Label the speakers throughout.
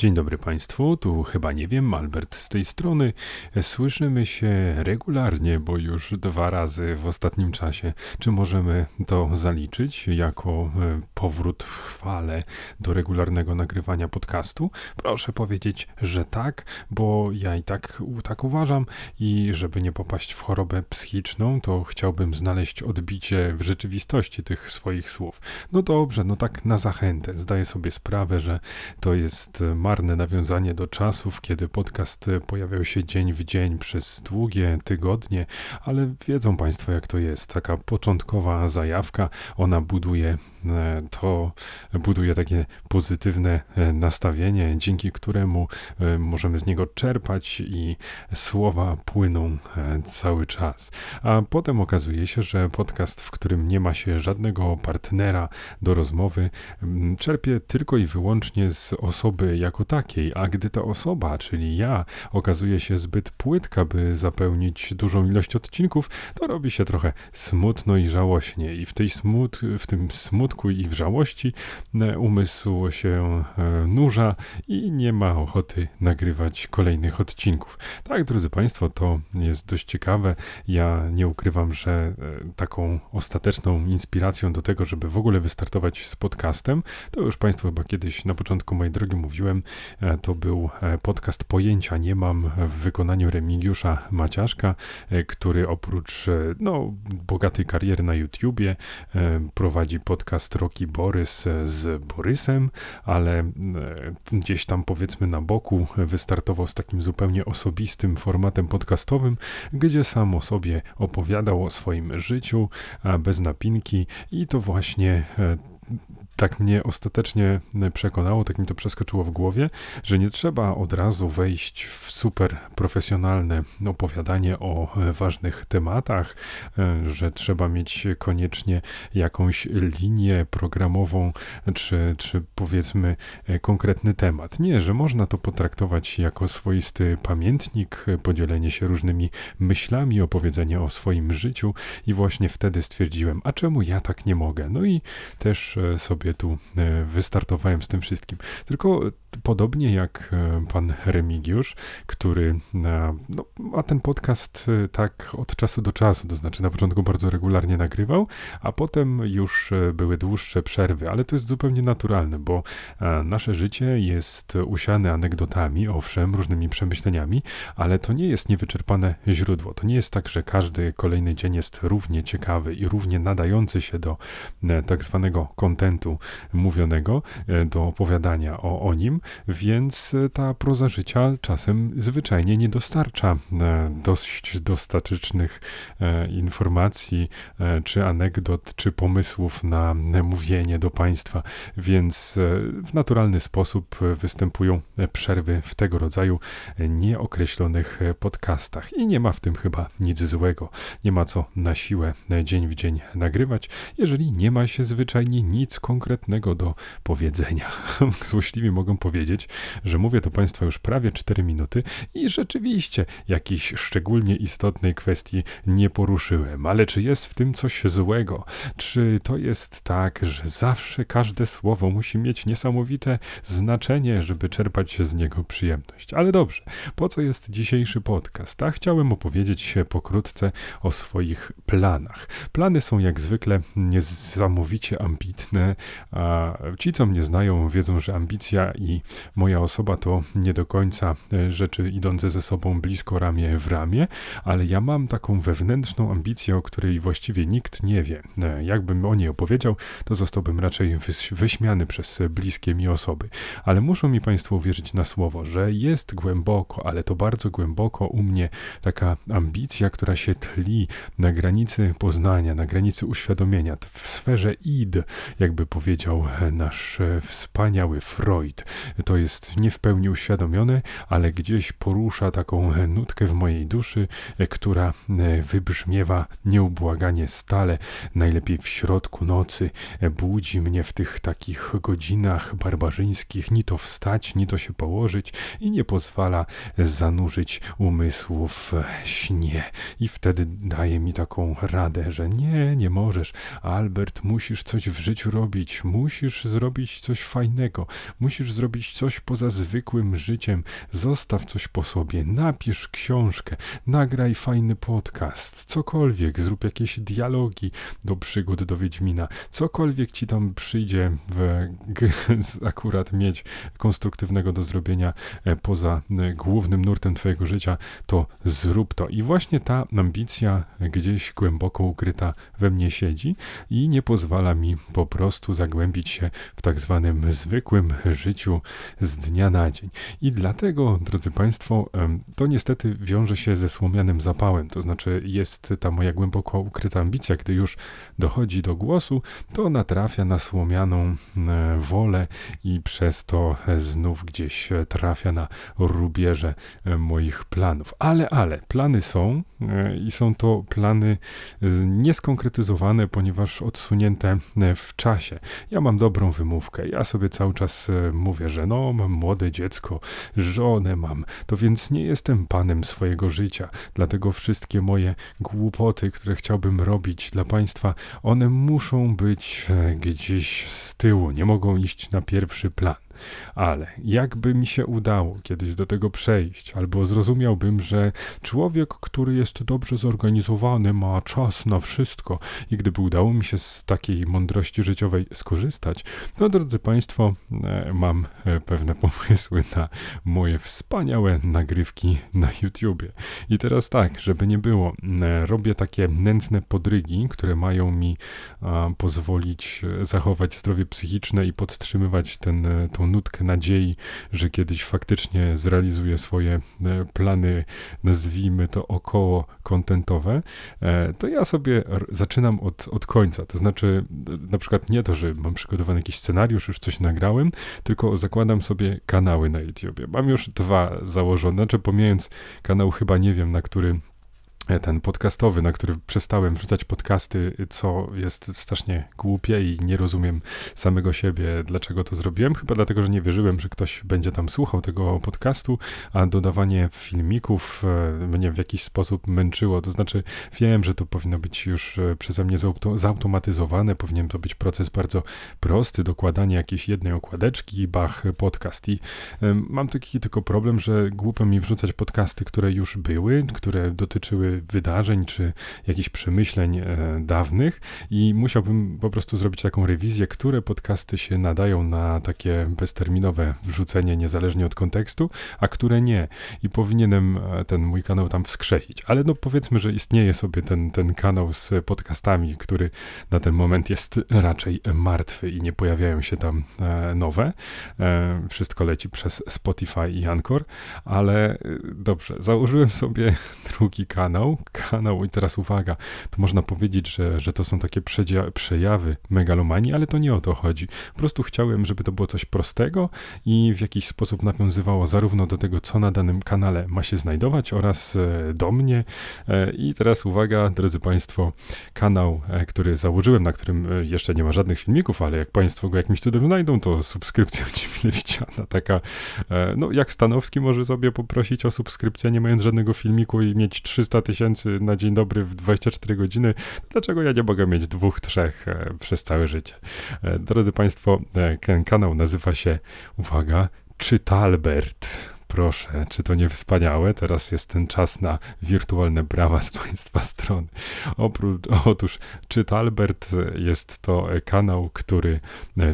Speaker 1: Dzień dobry Państwu, tu chyba nie wiem, Albert z tej strony. Słyszymy się regularnie, bo już dwa razy w ostatnim czasie. Czy możemy to zaliczyć jako e, powrót w chwale do regularnego nagrywania podcastu? Proszę powiedzieć, że tak, bo ja i tak, tak uważam i żeby nie popaść w chorobę psychiczną, to chciałbym znaleźć odbicie w rzeczywistości tych swoich słów. No dobrze, no tak na zachętę. Zdaję sobie sprawę, że to jest marne nawiązanie do czasów, kiedy podcast pojawiał się dzień w dzień przez długie tygodnie, ale wiedzą Państwo, jak to jest. Taka początkowa zajawka, ona buduje to buduje takie pozytywne e, nastawienie, dzięki któremu e, możemy z niego czerpać i słowa płyną cały czas. A potem okazuje się, że podcast, w którym nie ma się żadnego partnera do rozmowy, czerpie tylko i wyłącznie z osoby jako takiej, a gdy ta osoba, czyli ja, okazuje się zbyt płytka, by zapełnić dużą ilość odcinków, to robi się trochę smutno i żałośnie i w tej smut, w tym smutku smutku i wrzałości e, umysł się e, nurza i nie ma ochoty nagrywać kolejnych odcinków. Tak, drodzy Państwo, to jest dość ciekawe. Ja nie ukrywam, że e, taką ostateczną inspiracją do tego, żeby w ogóle wystartować z podcastem, to już Państwu chyba kiedyś na początku mojej drogi mówiłem, to był podcast Pojęcia Nie Mam w wykonaniu Remigiusza Maciaszka, który oprócz no, bogatej kariery na YouTubie prowadzi podcast podcast Roki Borys e, z Borysem, ale e, gdzieś tam powiedzmy na boku wystartował z takim zupełnie osobistym formatem podcastowym, gdzie sam o sobie opowiadał o swoim życiu bez napinki i to właśnie e, tak mnie ostatecznie przekonało, tak mi to przeskoczyło w głowie, że nie trzeba od razu wejść w super profesjonalne opowiadanie o e, ważnych tematach, e, że trzeba mieć koniecznie jakąś linię programową, czy, czy powiedzmy e, konkretny temat. Nie, że można to potraktować jako swoisty pamiętnik, podzielenie się różnymi myślami, opowiedzenie o swoim życiu i właśnie wtedy stwierdziłem, a czemu ja tak nie mogę? No i też sobie tu e, wystartowałem z tym wszystkim. Tylko podobnie jak e, pan Remigiusz, który no, ma ten podcast e, tak od czasu do czasu, to znaczy na początku bardzo regularnie nagrywał, a potem już były dłuższe przerwy, ale to jest zupełnie naturalne, bo nasze życie jest usiane anegdotami, owszem, różnymi przemyśleniami, ale to nie jest niewyczerpane źródło. To nie jest tak, że każdy kolejny dzień jest równie ciekawy i równie nadający się do tak zwanego kontentu mówionego, e, do opowiadania o, o nim, więc e, ta proza życia czasem zwyczajnie nie dostarcza e, dość dostatecznych informacji, czy anegdot, czy pomysłów na mówienie do państwa, więc w naturalny sposób występują przerwy w tego rodzaju nieokreślonych podcastach i nie ma w tym chyba nic złego. Nie ma co na siłę dzień w dzień nagrywać, jeżeli nie ma się zwyczajnie nic konkretnego konkretnego do powiedzenia. Złośliwie mogą powiedzieć, że mówię to Państwa już prawie 4 minuty i rzeczywiście jakiejś szczególnie istotnej kwestii nie poruszyłem. Ale czy jest w tym coś złego? Czy to jest tak, że zawsze każde słowo musi mieć niesamowite znaczenie, żeby czerpać z niego przyjemność? Ale dobrze, po co jest dzisiejszy podcast? A chciałem opowiedzieć się pokrótce o swoich planach. Plany są jak zwykle niesamowicie ambitne, a ci, co mnie znają, wiedzą, że ambicja i moja osoba to nie do końca e, rzeczy idące ze sobą blisko ramię w ramię, ale ja mam taką wewnętrzną ambicję, o której właściwie nikt nie wie. E, jakbym o niej opowiedział, to zostałbym raczej wyśmiany przez bliskie mi osoby. Ale muszą mi Państwo uwierzyć na słowo, że jest głęboko, ale to bardzo głęboko u mnie taka ambicja, która się tli na granicy poznania, na granicy uświadomienia, w sferze id, jakby powiedzieć powiedział nasz e, wspaniały Freud. To jest nie w pełni uświadomione, ale gdzieś porusza taką e, nutkę w mojej duszy, e, która wybrzmiewa nieubłaganie stale, najlepiej w środku nocy, budzi mnie w tych takich godzinach barbarzyńskich, ni to wstać, ni to się położyć i nie pozwala zanurzyć umysłu w śnie. I wtedy daje mi taką radę, że nie, nie możesz, Albert, musisz coś w życiu robić, musisz zrobić coś fajnego, musisz zrobić zrobić coś poza zwykłym życiem, zostaw coś po sobie, napisz książkę, nagraj fajny podcast, cokolwiek, zrób jakieś dialogi do przygód do Wiedźmina, cokolwiek ci tam przyjdzie w, akurat mieć konstruktywnego do zrobienia e, poza e, głównym nurtem twojego życia, to zrób to. I właśnie ta ambicja gdzieś głęboko ukryta we mnie siedzi i nie pozwala mi po prostu zagłębić się w tak zwanym zwykłym życiu z dnia na dzień. I dlatego, drodzy Państwo, to niestety wiąże się ze słomianym zapałem, to znaczy jest ta moja głęboko ukryta ambicja, gdy już dochodzi do głosu, to natrafia na słomianą e, wolę i przez to znów gdzieś trafia na rubieże e, moich planów. Ale, ale, plany są e, i są to plany nieskonkretyzowane, ponieważ odsunięte w czasie. Ja mam dobrą wymówkę. Ja sobie cały czas mówię, że no, mam młode dziecko, żonę mam, to więc nie jestem panem swojego życia. Dlatego wszystkie moje głupoty, które chciałbym robić dla państwa, one muszą być e, gdzieś z tyłu, nie mogą iść na pierwszy plan. Ale jakby mi się udało kiedyś do tego przejść, albo zrozumiałbym, że człowiek, który jest dobrze zorganizowany, ma czas na wszystko, i gdyby udało mi się z takiej mądrości życiowej skorzystać, to drodzy Państwo, e, mam e, pewne pomysły na moje wspaniałe nagrywki na YouTubie. I teraz tak, żeby nie było, e, robię takie nędzne podrygi, które mają mi pozwolić zachować zdrowie psychiczne i podtrzymywać ten, nutkę nadziei, że kiedyś faktycznie zrealizuje swoje e, plany, nazwijmy to około kontentowe, e, to ja sobie zaczynam od, od końca. To znaczy, na przykład nie to, że mam przygotowany jakiś scenariusz, już coś nagrałem, tylko zakładam sobie kanały na YouTubie. Mam już dwa założone, znaczy pomijając kanał chyba nie wiem, na który ten podcastowy, na który przestałem wrzucać podcasty, co jest strasznie głupie i nie rozumiem samego siebie, dlaczego to zrobiłem. Chyba dlatego, że nie wierzyłem, że ktoś będzie tam słuchał tego podcastu, a dodawanie filmików e, mnie w jakiś sposób męczyło. To znaczy, wiem, że to powinno być już e, przeze mnie zautomatyzowane, powinien to być proces bardzo prosty, dokładanie jakiejś jednej okładeczki, bach, podcast. I mam taki tylko problem, że głupio mi wrzucać podcasty, które już były, które dotyczyły wydarzeń czy jakichś przemyśleń e, dawnych i musiałbym po prostu zrobić taką rewizję, które podcasty się nadają na takie bezterminowe wrzucenie niezależnie od kontekstu, a które nie. I powinienem e, ten mój kanał tam wskrzesić. Ale no powiedzmy, że istnieje sobie ten, ten kanał z podcastami, który na ten moment jest raczej martwy i nie pojawiają się tam e, nowe. Wszystko leci przez Spotify i Anchor, ale dobrze, założyłem sobie drugi kanał, kanał, i teraz uwaga, to można powiedzieć, że, że to są takie przejawy megalomanii, ale to nie o to chodzi. Po prostu chciałem, żeby to było coś prostego i w jakiś sposób nawiązywało zarówno do tego, co na danym kanale ma się znajdować oraz e, do mnie. E, I teraz uwaga, drodzy Państwo, kanał, e, który założyłem, na którym jeszcze nie ma żadnych filmików, ale jak Państwo go jakimś cudem znajdą, to subskrypcja ci mile widziana, taka, no jak Stanowski może sobie poprosić o subskrypcję, nie mając żadnego filmiku i mieć 300 tysięcy tysięcy na dzień dobry w 24 godziny, dlaczego ja nie mogę mieć dwóch, trzech e, przez całe życie? E, drodzy Państwo, ten kanał nazywa się, uwaga, Czytalbert. Proszę, czy to nie wspaniałe? Teraz jest ten czas na wirtualne brawa z Państwa strony. Oprócz, otóż Czytalbert jest to kanał, który,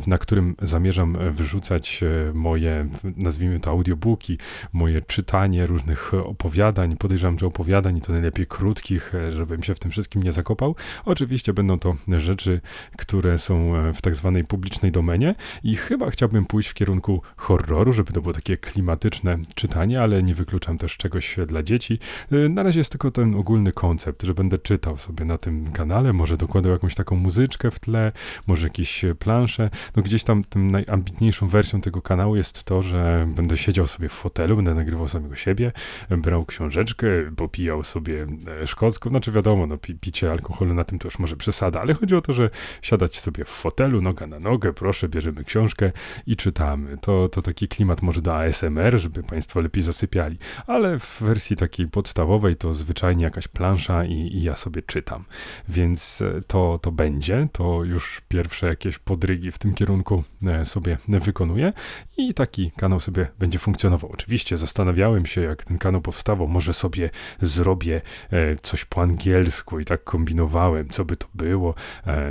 Speaker 1: na którym zamierzam wrzucać moje, nazwijmy to audiobooki, moje czytanie różnych opowiadań. Podejrzewam, że opowiadań to najlepiej krótkich, żebym się w tym wszystkim nie zakopał. Oczywiście będą to rzeczy, które są w tak zwanej publicznej domenie i chyba chciałbym pójść w kierunku horroru, żeby to było takie klimatyczne czytanie, ale nie wykluczam też czegoś dla dzieci. Y, na razie jest tylko ten ogólny koncept, że będę czytał sobie na tym kanale, może dokładał jakąś taką muzyczkę w tle, może jakieś plansze. No gdzieś tam tym najambitniejszą wersją tego kanału jest to, że będę siedział sobie w fotelu, będę nagrywał samego siebie, brał książeczkę, popijał sobie e, szkocką, znaczy wiadomo, no picie alkoholu na tym to już może przesada, ale chodzi o to, że siadać sobie w fotelu, noga na nogę, proszę, bierzemy książkę i czytamy. To, to taki klimat może do ASMR, żeby Państwo lepiej zasypiali. Ale w wersji takiej podstawowej to zwyczajnie jakaś plansza i, i ja sobie czytam. Więc e, to, to będzie, to już pierwsze jakieś podrygi w tym kierunku e, sobie wykonuję i taki kanał sobie będzie funkcjonował. Oczywiście zastanawiałem się, jak ten kanał powstawał, może sobie zrobię e, coś po angielsku i tak kombinowałem, co by to było,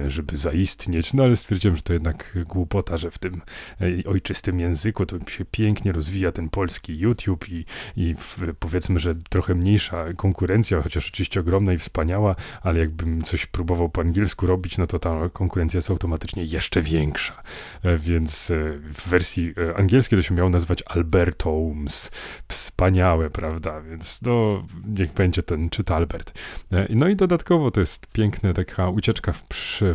Speaker 1: żeby zaistnieć, no ale stwierdziłem, że to jednak głupota, że w tym ojczystym języku to się pięknie rozwija ten polski YouTube i, i powiedzmy, że trochę mniejsza konkurencja, chociaż oczywiście ogromna i wspaniała, ale jakbym coś próbował po angielsku robić, no to ta konkurencja jest automatycznie jeszcze większa. E, więc e, w wersji e, angielskiej to się miało nazywać Albertomes. Wspaniałe, prawda? Więc no, niech będzie ten czyta Albert. No i dodatkowo to jest piękna taka ucieczka w,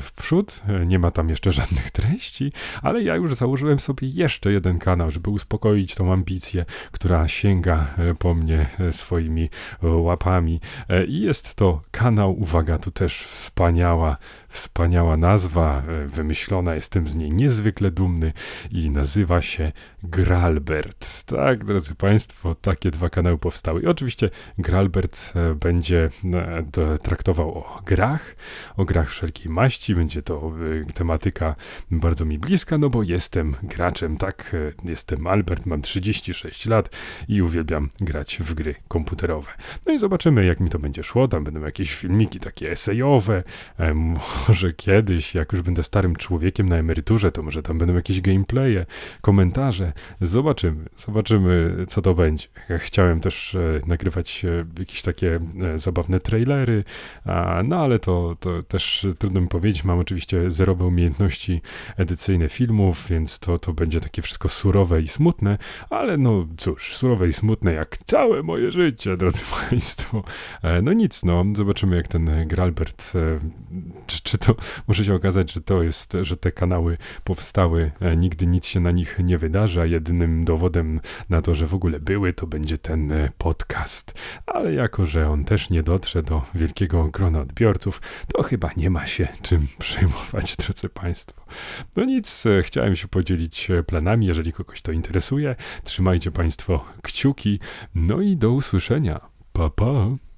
Speaker 1: w przód. Nie ma tam jeszcze żadnych treści, ale ja już założyłem sobie jeszcze jeden kanał, żeby uspokoić tą ambicję, która sięga po mnie swoimi łapami. I jest to kanał, uwaga, tu też wspaniała Wspaniała nazwa, e, wymyślona, jestem z niej niezwykle dumny i nazywa się Gralbert. Tak, drodzy Państwo, takie dwa kanały powstały. I oczywiście Gralbert e, będzie e, traktował o grach, o grach wszelkiej maści. Będzie to tematyka bardzo mi bliska, no bo jestem graczem, tak? Jestem Albert, mam 36 lat i uwielbiam grać w gry komputerowe. No i zobaczymy, jak mi to będzie szło. Tam będą jakieś filmiki takie esejowe, może kiedyś, jak już będę starym człowiekiem na emeryturze, to może tam będą jakieś gameplaye, komentarze. Zobaczymy, zobaczymy, co to będzie. Chciałem też e, nagrywać e, jakieś takie e, zabawne trailery, a, no ale to, to też trudno mi powiedzieć. Mam oczywiście zerowe umiejętności edycyjne filmów, więc to, to będzie takie wszystko surowe i smutne, ale no cóż, surowe i smutne jak całe moje życie, drodzy Państwo. E, no nic, no, zobaczymy jak ten Gralbert, e, czy, czy to może się okazać, że to jest, że te kanały powstały, e, nigdy nic się na nich nie wydarzy, a jedynym dowodem na to, że w ogóle były, to będzie ten e, podcast. Ale jako, że on też nie dotrze do wielkiego grona odbiorców, to chyba nie ma się czym przejmować, drodzy Państwo. No nic, e, chciałem się podzielić planami, jeżeli kogoś to interesuje. Trzymajcie Państwo kciuki, no i do usłyszenia. Pa, pa.